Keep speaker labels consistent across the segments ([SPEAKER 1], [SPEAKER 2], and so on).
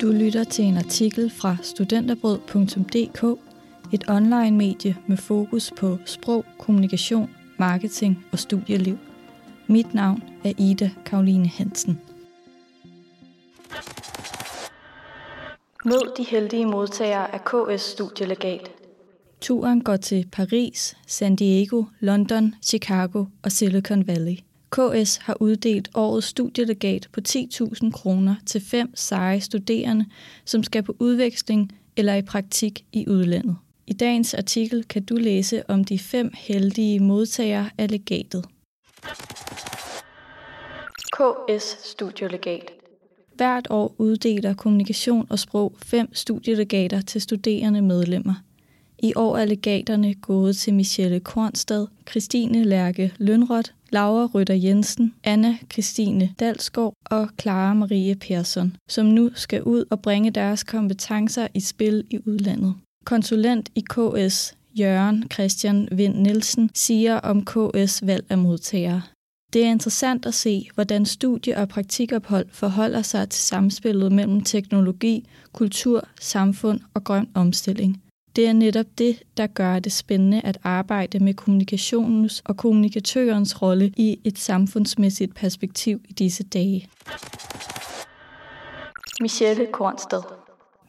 [SPEAKER 1] Du lytter til en artikel fra studenterbrød.dk, et online-medie med fokus på sprog, kommunikation, marketing og studieliv. Mit navn er Ida Karoline Hansen. Mød de heldige modtagere af KS Studielegat. Turen går til Paris, San Diego, London, Chicago og Silicon Valley. KS har uddelt årets studielegat på 10.000 kroner til fem seje studerende, som skal på udveksling eller i praktik i udlandet. I dagens artikel kan du læse om de fem heldige modtagere af legatet. KS Studielegat Hvert år uddeler Kommunikation og Sprog fem studielegater til studerende medlemmer. I år er legaterne gået til Michelle Kornstad, Christine Lærke Lønrot, Laura Rytter Jensen, Anna Christine Dalsgaard og Clara Marie Persson, som nu skal ud og bringe deres kompetencer i spil i udlandet. Konsulent i KS, Jørgen Christian Vind Nielsen, siger om KS valg af modtagere. Det er interessant at se, hvordan studie- og praktikophold forholder sig til samspillet mellem teknologi, kultur, samfund og grøn omstilling – det er netop det, der gør det spændende at arbejde med kommunikationens og kommunikatørens rolle i et samfundsmæssigt perspektiv i disse dage. Michelle Kornstad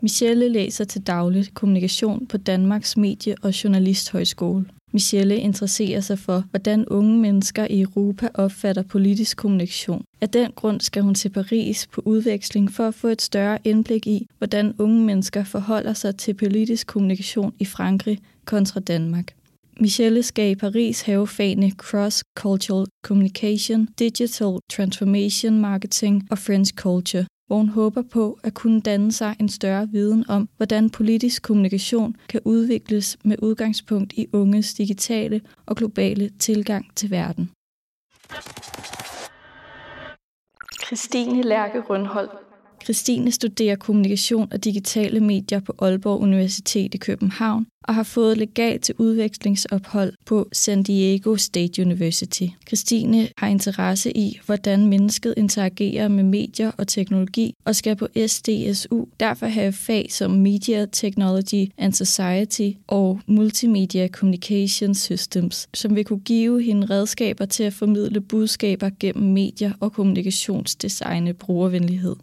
[SPEAKER 1] Michelle læser til dagligt kommunikation på Danmarks Medie- og Journalisthøjskole. Michelle interesserer sig for, hvordan unge mennesker i Europa opfatter politisk kommunikation. Af den grund skal hun til Paris på udveksling for at få et større indblik i, hvordan unge mennesker forholder sig til politisk kommunikation i Frankrig kontra Danmark. Michelle skal i Paris have fagene Cross-Cultural Communication, Digital Transformation Marketing og French Culture, hvor hun håber på at kunne danne sig en større viden om, hvordan politisk kommunikation kan udvikles med udgangspunkt i unges digitale og globale tilgang til verden. Christine Lærke Rønholdt Christine studerer kommunikation og digitale medier på Aalborg Universitet i København og har fået legat til udvekslingsophold på San Diego State University. Christine har interesse i, hvordan mennesket interagerer med medier og teknologi og skal på SDSU derfor have fag som Media Technology and Society og Multimedia Communication Systems, som vil kunne give hende redskaber til at formidle budskaber gennem medier og kommunikationsdesign brugervenlighed.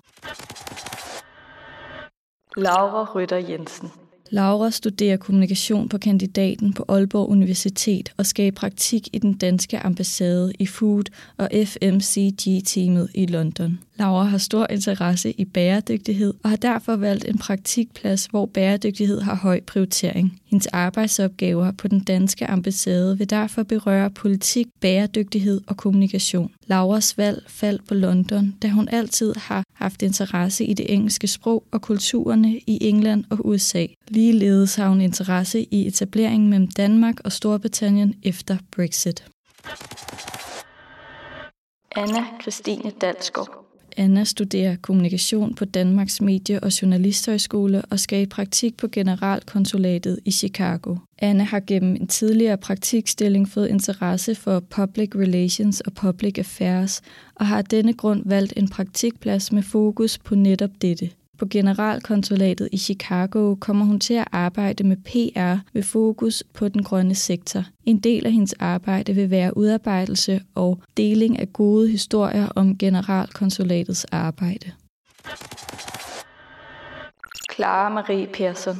[SPEAKER 1] Laura Rytter Jensen Laura studerer kommunikation på kandidaten på Aalborg Universitet og skal i praktik i den danske ambassade i Food og FMCG-teamet i London. Laura har stor interesse i bæredygtighed og har derfor valgt en praktikplads, hvor bæredygtighed har høj prioritering. Hendes arbejdsopgaver på den danske ambassade vil derfor berøre politik, bæredygtighed og kommunikation. Lauras valg faldt på London, da hun altid har haft interesse i det engelske sprog og kulturerne i England og USA. Ligeledes har hun interesse i etableringen mellem Danmark og Storbritannien efter Brexit. Anna Christine Dalsgaard Anna studerer kommunikation på Danmarks Medie- og Journalisthøjskole og skal i praktik på Generalkonsulatet i Chicago. Anna har gennem en tidligere praktikstilling fået interesse for public relations og public affairs og har af denne grund valgt en praktikplads med fokus på netop dette. På generalkonsulatet i Chicago kommer hun til at arbejde med PR med fokus på den grønne sektor. En del af hendes arbejde vil være udarbejdelse og deling af gode historier om generalkonsulatets arbejde. Clara Marie Persson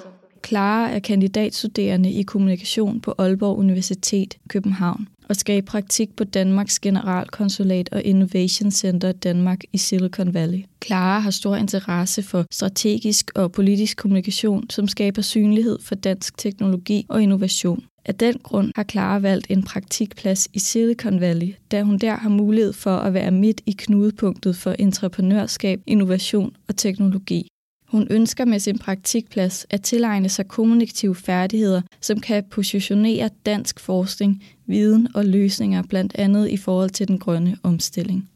[SPEAKER 1] Clara er kandidatstuderende i kommunikation på Aalborg Universitet, København og skal i praktik på Danmarks Generalkonsulat og Innovation Center Danmark i Silicon Valley. Clara har stor interesse for strategisk og politisk kommunikation, som skaber synlighed for dansk teknologi og innovation. Af den grund har Clara valgt en praktikplads i Silicon Valley, da hun der har mulighed for at være midt i knudepunktet for entreprenørskab, innovation og teknologi. Hun ønsker med sin praktikplads at tilegne sig kommunikative færdigheder, som kan positionere dansk forskning, viden og løsninger blandt andet i forhold til den grønne omstilling.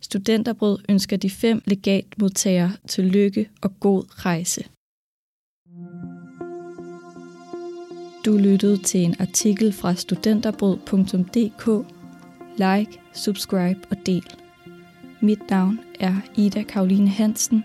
[SPEAKER 1] Studenterbrød ønsker de fem legatmodtagere til lykke og god rejse. Du lyttede til en artikel fra studenterbrød.dk. Like, subscribe og del. Mit navn er Ida Karoline Hansen,